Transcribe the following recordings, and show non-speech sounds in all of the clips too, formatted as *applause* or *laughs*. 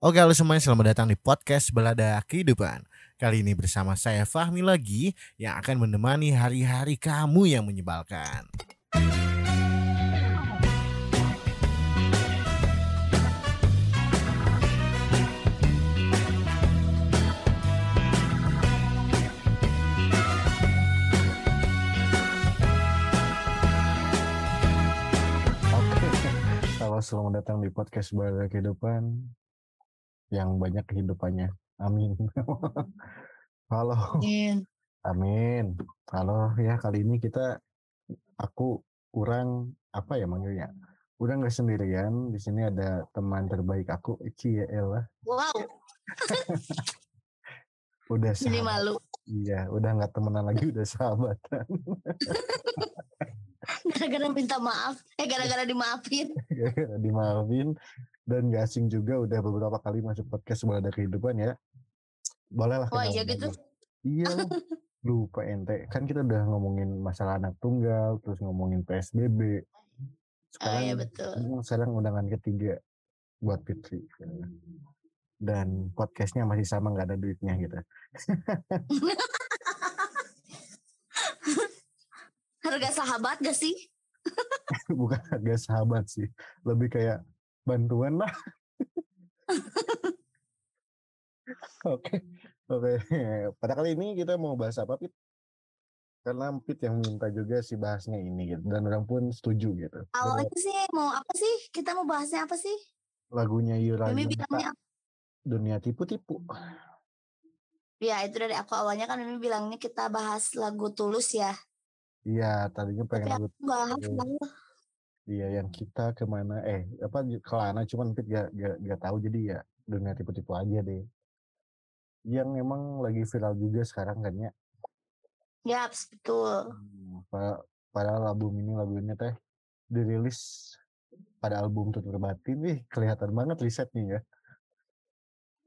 Oke halo semuanya. Selamat datang di podcast Belada Kehidupan. Kali ini bersama saya Fahmi lagi Yang akan menemani hari-hari kamu yang menyebalkan. Halo selamat datang di podcast Belada Kehidupan yang banyak kehidupannya. Amin. *laughs* halo, Iya. amin. Halo ya kali ini kita aku kurang apa ya manggilnya? Udah nggak sendirian. Di sini ada teman terbaik aku, Eci ya Ella. Wow, *laughs* Udah jadi sahabat. malu. Iya, udah nggak temenan lagi, udah sahabatan. *laughs* Gara-gara minta maaf, eh gara-gara dimaafin. Dimaafin dan gak asing juga udah beberapa kali masuk podcast Belada Kehidupan ya. Boleh lah. Wah kenalan iya gitu. Iya *laughs* lupa ente kan kita udah ngomongin masalah anak tunggal terus ngomongin PSBB Oh sekarang iya betul. mm, sekarang undangan ketiga buat Fitri dan podcastnya masih sama nggak ada duitnya gitu *laughs* Harga sahabat gak sih? *laughs* bukan harga sahabat sih lebih kayak bantuan lah. Oke oke. Pada kali ini kita mau bahas apa Pit? Karena Pit yang minta juga sih bahasnya ini gitu dan orang pun setuju gitu. Awalnya sih mau apa sih? Kita mau bahasnya apa sih? lagunya Yura Yunita, bilangnya dunia tipu-tipu. Ya itu dari aku awalnya kan Mimi bilangnya kita bahas lagu tulus ya. iya tadinya Tapi pengen lagu aku bahas lagu iya yang kita ke mana eh apa kelana cuman Pit gak, gak, gak tahu jadi ya dunia tipu-tipu aja deh yang emang lagi viral juga sekarang kan ya Ya betul. Hmm, pa- padahal album ini lagu ini teh dirilis pada album tutur batin nih kelihatan banget risetnya ya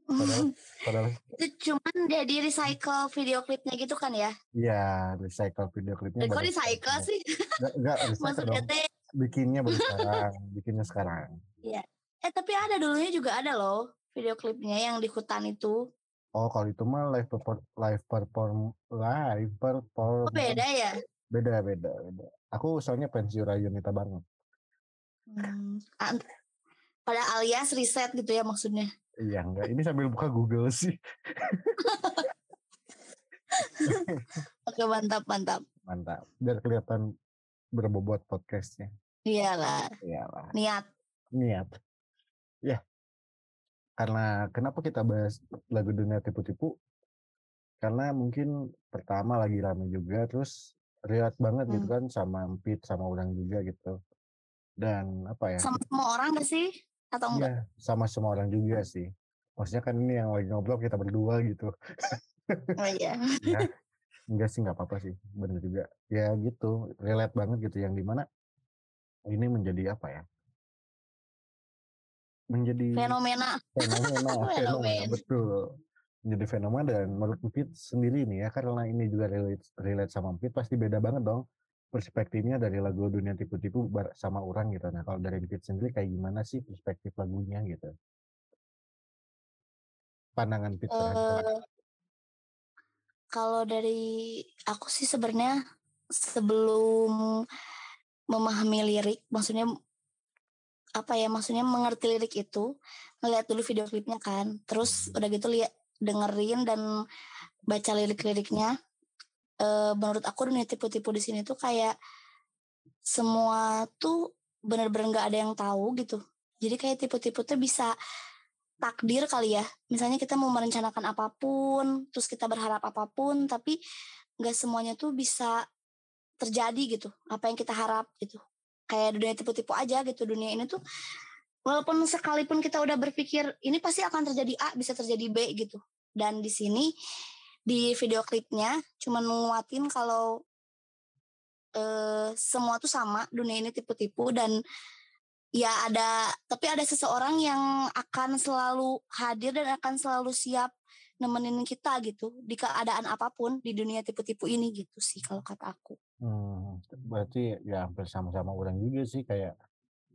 padahal padahal *laughs* itu cuman jadi recycle video klipnya gitu kan ya? iya recycle video klipnya Dan kok recycle sih? Nggak, nggak *laughs* recycle Maksudnya dong teh bikinnya baru *laughs* sekarang bikinnya sekarang. Eh tapi ada dulunya juga ada loh video klipnya yang di hutan itu. oh kalau itu mah live perform live perform live perform Oh beda ya? beda beda beda. Aku soalnya Yura Yunita banget. Hmm, pada alias riset gitu ya maksudnya. iya enggak. Ini sambil buka Google sih. *laughs* Oke mantap mantap. mantap. Biar kelihatan berbobot podcastnya Iyalah iyalah niat. niat. Ya. Karena kenapa kita bahas lagu dunia tipu-tipu? Karena mungkin pertama lagi rame juga, terus relate banget gitu kan sama Pit sama orang juga gitu. Dan apa ya? Sama semua orang gak sih? Atau enggak? Iya, sama semua orang juga sih. Maksudnya kan ini yang lagi ngobrol kita berdua gitu. Oh iya. *laughs* Ya, enggak sih nggak apa-apa sih, bener juga. Ya gitu, relate banget gitu yang di mana ini menjadi apa ya? Menjadi Fenomena. fenomena, *laughs* fenomena Fenomena. betul menjadi fenomena dan menurut Pit sendiri nih ya karena ini juga relate relate sama Pit pasti beda banget dong perspektifnya dari lagu dunia tipu-tipu sama orang gitu nah kalau dari Pit sendiri kayak gimana sih perspektif lagunya gitu pandangan Pit terhadap Eh, kalau dari aku sih sebenarnya sebelum memahami lirik, maksudnya apa ya? Maksudnya mengerti lirik itu, ngeliat dulu video klipnya kan. Terus udah gitu lihat dengerin dan baca lirik-liriknya. Eh, menurut aku dunia tipu-tipu di sini tuh kayak semua tuh bener-bener nggak ada yang tahu gitu. Jadi kayak tipu-tipu tuh bisa takdir kali ya. Misalnya kita mau merencanakan apa pun, terus kita berharap apa pun, tapi nggak semuanya tuh bisa terjadi gitu. Apa yang kita harap gitu. Kayak dunia tipu-tipu aja gitu. Dunia ini tuh walaupun sekalipun kita udah berpikir ini pasti akan terjadi A, bisa terjadi B gitu. Dan di sini di video klipnya cuma nguatin kalau eh, semua tuh sama, dunia ini tipu-tipu dan ya ada tapi ada seseorang yang akan selalu hadir dan akan selalu siap nemenin kita gitu di keadaan apa pun di dunia tipu-tipu ini gitu sih kalau kata aku. Hmm, berarti ya hampir sama-sama orang juga sih kayak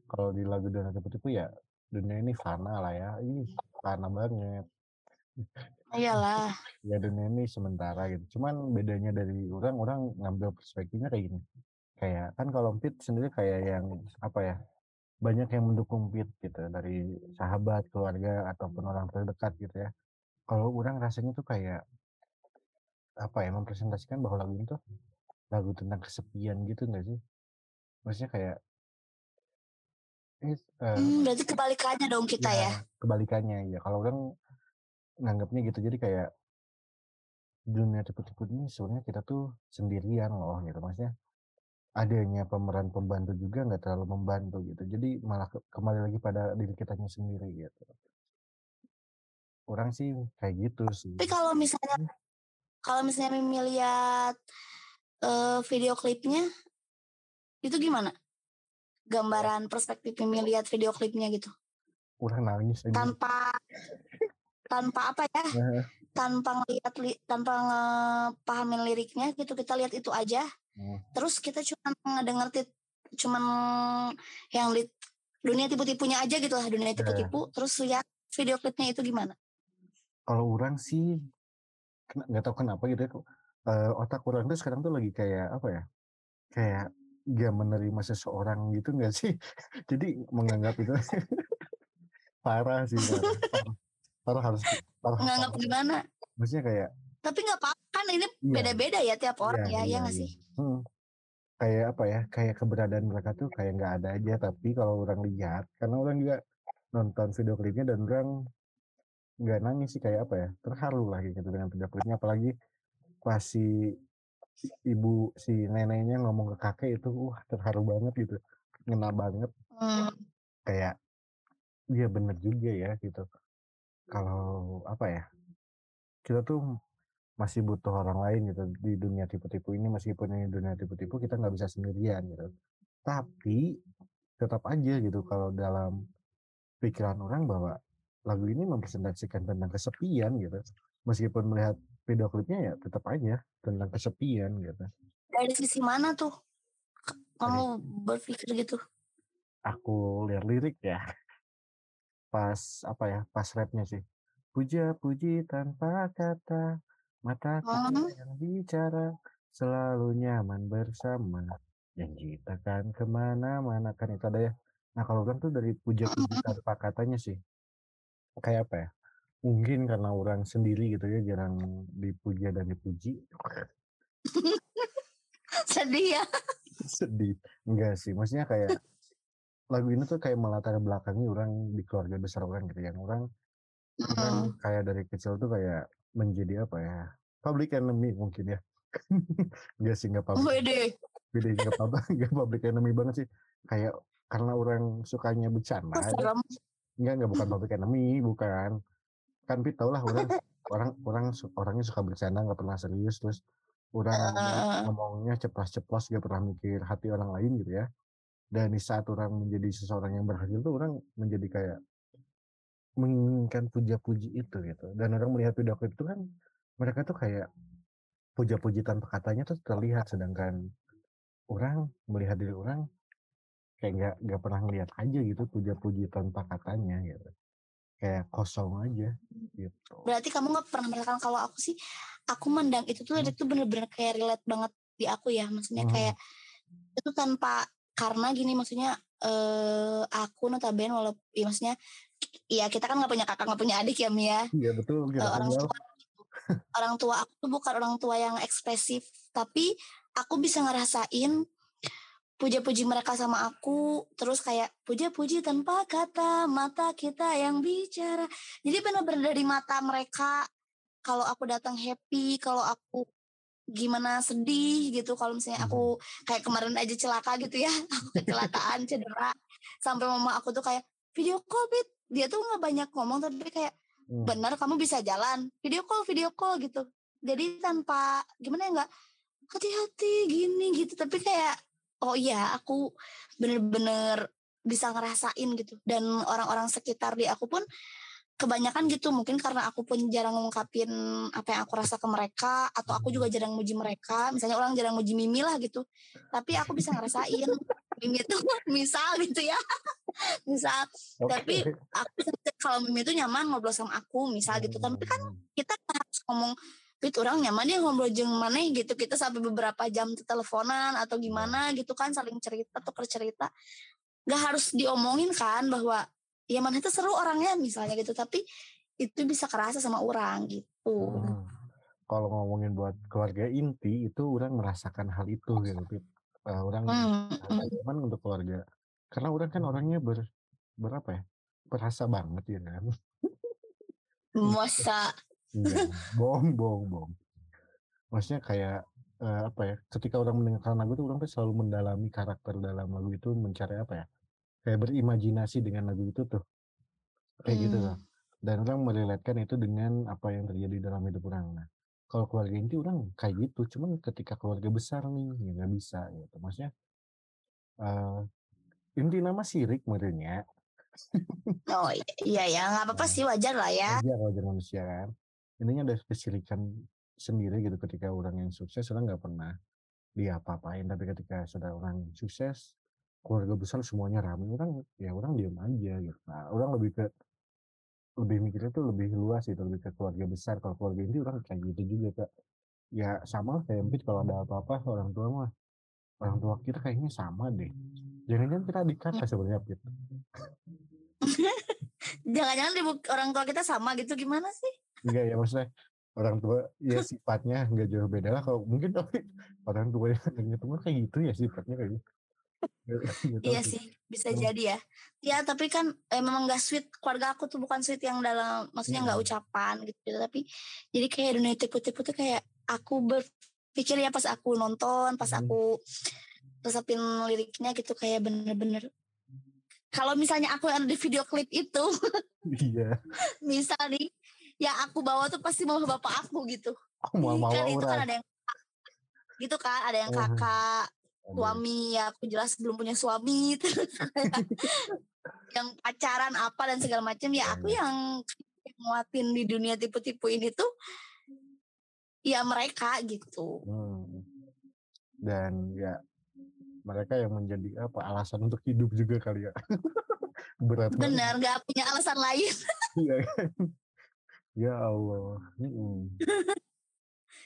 kalau di lagu dunia tipu-tipu ya dunia ini fana lah ya. Ih fana banget. Iyalah. *laughs* ya dunia ini sementara gitu. Cuman bedanya dari orang orang ngambil perspektifnya kayak gini. Kayak kan kalau Pit sendiri kayak yang apa ya banyak yang mendukung Pit gitu dari sahabat keluarga ataupun orang terdekat gitu ya. Kalau orang rasanya tuh kayak apa ya mempresentasikan bahwa lagu itu lagu tentang kesepian gitu enggak sih? Maksudnya kayak eh, eh, Hmm, berarti kebalikannya dong kita ya. kebalikannya ya. Kalau orang nganggapnya gitu jadi kayak dunia tipu-tipu ini sebenarnya kita tuh sendirian loh gitu. Maksudnya adanya pemeran pembantu juga nggak terlalu membantu gitu. Jadi malah ke- kembali lagi pada diri kitanya sendiri gitu. Orang sih kayak gitu sih. Tapi kalau misalnya kalau misalnya Mimi eh, video klipnya itu gimana? Gambaran perspektif Mimi lihat video klipnya gitu. orang nangis aja Tanpa tanpa apa ya? Tanpa ngeliat li- tanpa ngepahamin liriknya gitu kita lihat itu aja. Hmm. Terus kita cuma ngedenger tit- cuman yang di dunia tipu-tipunya aja gitu lah, dunia tipu-tipu. Terus lihat video klipnya itu gimana? kalau orang sih nggak tahu kenapa gitu ya eh, otak orang tuh sekarang tuh lagi kayak apa ya kayak gak menerima seseorang gitu nggak sih *laughs* jadi menganggap itu *laughs* parah sih parah, parah, parah harus parah, Nganggap parah. gimana? maksudnya kayak Tapi nggak apa-apa kan ini Iya. beda-beda ya tiap orang Iya, ya, ya iya, nggak iya. sih? Hmm. Kayak apa ya? Kayak keberadaan mereka tuh kayak nggak ada aja. Tapi kalau orang lihat, karena orang juga nonton video klipnya dan orang nggak nangis sih kayak apa ya? Terharu lah gitu dengan video klipnya. Apalagi pas si ibu si neneknya ngomong ke kakek itu, wah terharu banget gitu, ngena banget. Hmm. Kayak dia bener juga ya gitu. Kalau apa ya? Kita tuh masih butuh orang lain gitu di dunia tipu-tipu ini meskipun ini dunia tipu-tipu kita nggak bisa sendirian gitu tapi tetap aja gitu kalau dalam pikiran orang bahwa lagu ini mempresentasikan tentang kesepian gitu meskipun melihat video klipnya ya tetap aja tentang kesepian gitu. Dari sisi mana tuh? Kamu berpikir gitu? aku lihat lirik ya. Pas apa ya pas rapnya sih. Puja puji tanpa kata mata kita Hmm. yang bicara selalu nyaman bersama. Janji takkan ke mana-mana kan itu ada ya. Nah kalau orang tuh dari puja puji tanpa katanya sih. Kayak apa ya mungkin karena orang sendiri gitu ya jarang dipuja dan dipuji. *laughs* Sedih ya. sedih. Enggak sih maksudnya kayak lagu ini tuh kayak melatar belakangi orang di keluarga besar orang gitu yang orang Hmm. orang kayak dari kecil tuh kayak menjadi apa ya public enemy mungkin ya. *laughs* Enggak sih enggak public. Wede. beda enggak public *laughs* enggak public enemy banget sih. Kayak karena orang sukanya bercanda enggak enggak bukan public enemy bukan kan Pit tau lah orang *laughs* orang orang orangnya suka bercanda nggak pernah serius terus orang Ah. ngomongnya ceplas-ceplos gak pernah mikir hati orang lain gitu ya. Dan di saat orang menjadi seseorang yang berhasil tuh orang menjadi kayak menginginkan puja-puji itu gitu. Dan orang melihat video klip itu kan mereka tuh kayak puja-puji tanpa katanya tuh terlihat. Sedangkan orang melihat diri orang kayak nggak nggak pernah ngelihat aja gitu puja-puji tanpa katanya gitu kayak kosong aja gitu Berarti kamu nggak pernah merasakan kalau aku sih, aku mendang itu tuh lirik tuh bener-bener kayak relate banget di aku ya. Maksudnya Hmm. kayak itu tanpa karena gini maksudnya eh aku notabene walaupun ya maksudnya ya kita kan nggak punya kakak nggak punya adik ya Mia iya betul kita orang tua orang tua aku tuh bukan orang tua yang ekspresif tapi aku bisa ngerasain puja-puji mereka sama aku. Terus kayak puja-puji tanpa kata mata kita yang bicara. Jadi benar-benar dari mata mereka kalau aku datang happy kalau aku gimana sedih gitu kalau misalnya aku kayak kemarin aja celaka gitu ya *laughs* aku kecelakaan cedera. Sampai mama aku tuh kayak video call Bit. Dia tuh nggak banyak ngomong tapi kayak Hmm. benar kamu bisa jalan. Video call video call gitu. Jadi tanpa gimana ya nggak hati-hati gini gitu tapi kayak oh iya aku bener-bener bisa ngerasain gitu. Dan orang-orang sekitar di aku pun kebanyakan gitu mungkin karena aku pun jarang ngungkapin apa yang aku rasa ke mereka atau aku juga jarang muji mereka. Misalnya orang jarang muji Mimi lah gitu. Tapi aku bisa ngerasain Mimi itu *laughs* misal gitu ya. *laughs* Misal. Oke. tapi aku kalau Mimi itu nyaman ngobrol sama aku misal gitu. Tapi kan Hmm. kita harus ngomong Pit orang nyaman dia ngobrol jeng mana gitu kita sampai beberapa jam teleponan atau gimana gitu kan saling cerita tuker cerita nggak harus diomongin kan bahwa ya mana itu seru orangnya misalnya gitu tapi itu bisa kerasa sama orang gitu Hmm. Kalau ngomongin buat keluarga inti itu orang merasakan hal itu gitu. Pip. Eh, orang Hmm, merasa nyaman untuk keluarga. Karena orang kan orangnya ber berapa ya? Perasa banget ya kan. masa Iya, *laughs* bohong, bohong, bohong. Maksudnya kayak eh, apa ya? Ketika orang mendengarkan lagu itu orang tuh selalu mendalami karakter dalam lagu itu mencari apa ya? Kayak berimajinasi dengan lagu itu tuh. Kayak gitu Hmm. loh. Dan orang meriletkan itu dengan apa yang terjadi dalam hidup orang. Nah, kalau keluarga inti orang kayak gitu, cuman ketika keluarga besar nih ya nggak bisa gitu. Maksudnya eh inti nama sirik merenya oh iya ya nggak apa-apa sih wajar lah ya wajar wajar manusia kan intinya ada kesirikan sendiri gitu ketika orang yang sukses orang nggak pernah dia apa-apain tapi ketika sudah orang sukses keluarga besar semuanya ramai orang ya orang diam aja gitu. Nah, orang lebih ke lebih mikirnya tuh lebih luas gitu lebih ke keluarga besar. Kalau keluarga inti orang kayak gitu juga kak. Ya sama kayak mungkin kalau ada apa-apa orang tua mah orang tua kita kayaknya sama deh. Jangan-jangan kita adik kakak sebenarnya Pit. *laughs* jangan-jangan orang tua kita sama gitu gimana sih Enggak ya maksudnya orang tua ya *laughs* sifatnya nggak jauh beda lah kalau mungkin tapi *laughs* orang tua yang *laughs* ketemu kayak gitu ya sifatnya kayak gitu. Iya sih. bisa Hmm. jadi ya ya tapi kan eh, memang gak sweet keluarga aku tuh bukan sweet yang dalam maksudnya nggak Hmm. ucapan gitu, gitu tapi jadi kayak dunia tipu-tipu tuh kayak aku berpikir ya pas aku nonton pas Hmm. aku resepin liriknya gitu kayak bener-bener kalau misalnya aku yang ada di video klip itu Iya. misal nih yang aku bawa tuh pasti mau bapak aku gitu Aku mau mau kan itu kan ada yang gitu kan ada yang Mhm. kakak suami ya aku jelas belum punya suami *laughs* terus yang pacaran apa dan segala macam ya aku yang nguatin di dunia tipu-tipu ini tuh ya mereka gitu Hmm. Dan ya mereka yang menjadi apa alasan untuk hidup juga kali ya. *laughs* Berat benar nggak punya alasan lain Iya kan? Ya Allah. Mm-mm.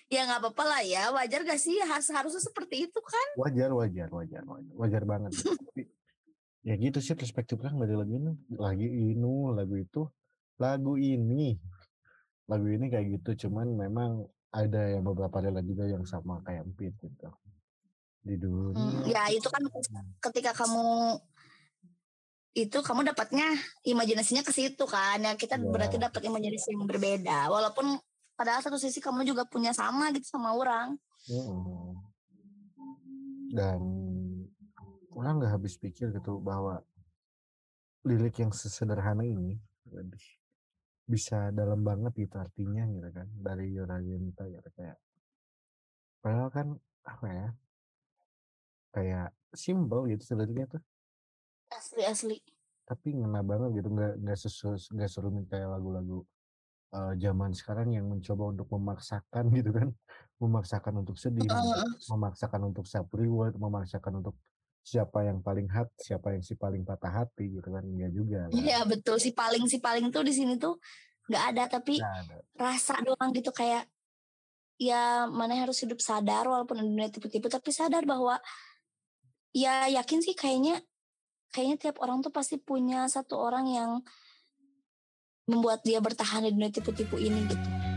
ya nggak apa-apa lah ya wajar gak sih harus harusnya seperti itu kan Wajar, wajar, wajar, wajar, wajar banget. *laughs* Tapi, ya gitu sih perspektif orang dari lagu ini. Lagi ini, lagu itu, lagu ini, lagu ini kayak gitu. Cuman memang ada yang beberapa relate juga yang sama kayak Empit gitu. Di Hmm, dunia. ya itu kan ketika kamu itu kamu dapatnya imajinasinya ke situ kan ya kita Ya. berarti dapat imajinasi yang berbeda walaupun padahal satu sisi kamu juga punya sama gitu sama orang Mm-mm. Dan orang nggak habis pikir gitu bahwa lirik yang sesederhana ini bisa dalam banget gitu artinya gitu kan dari Yoragenita gitu kayak padahal kan apa ya kayak simbol gitu sebenarnya tuh asli asli. Tapi ngena banget gitu nggak nggak sesu nggak serumit kayak lagu-lagu eh, zaman sekarang yang mencoba untuk memaksakan gitu kan. Memaksakan untuk sedih Heeh. memaksakan untuk self reward memaksakan untuk siapa yang paling hat siapa yang si paling patah hati gitu kan enggak juga kan. Iya betul. Si paling si paling tuh di sini tuh nggak ada tapi Nggak ada. rasa doang gitu kayak ya mana harus hidup sadar walaupun dunia tipu-tipu tapi sadar bahwa ya yakin sih kayaknya kayaknya tiap orang tuh pasti punya satu orang yang membuat dia bertahan di dunia tipu-tipu ini gitu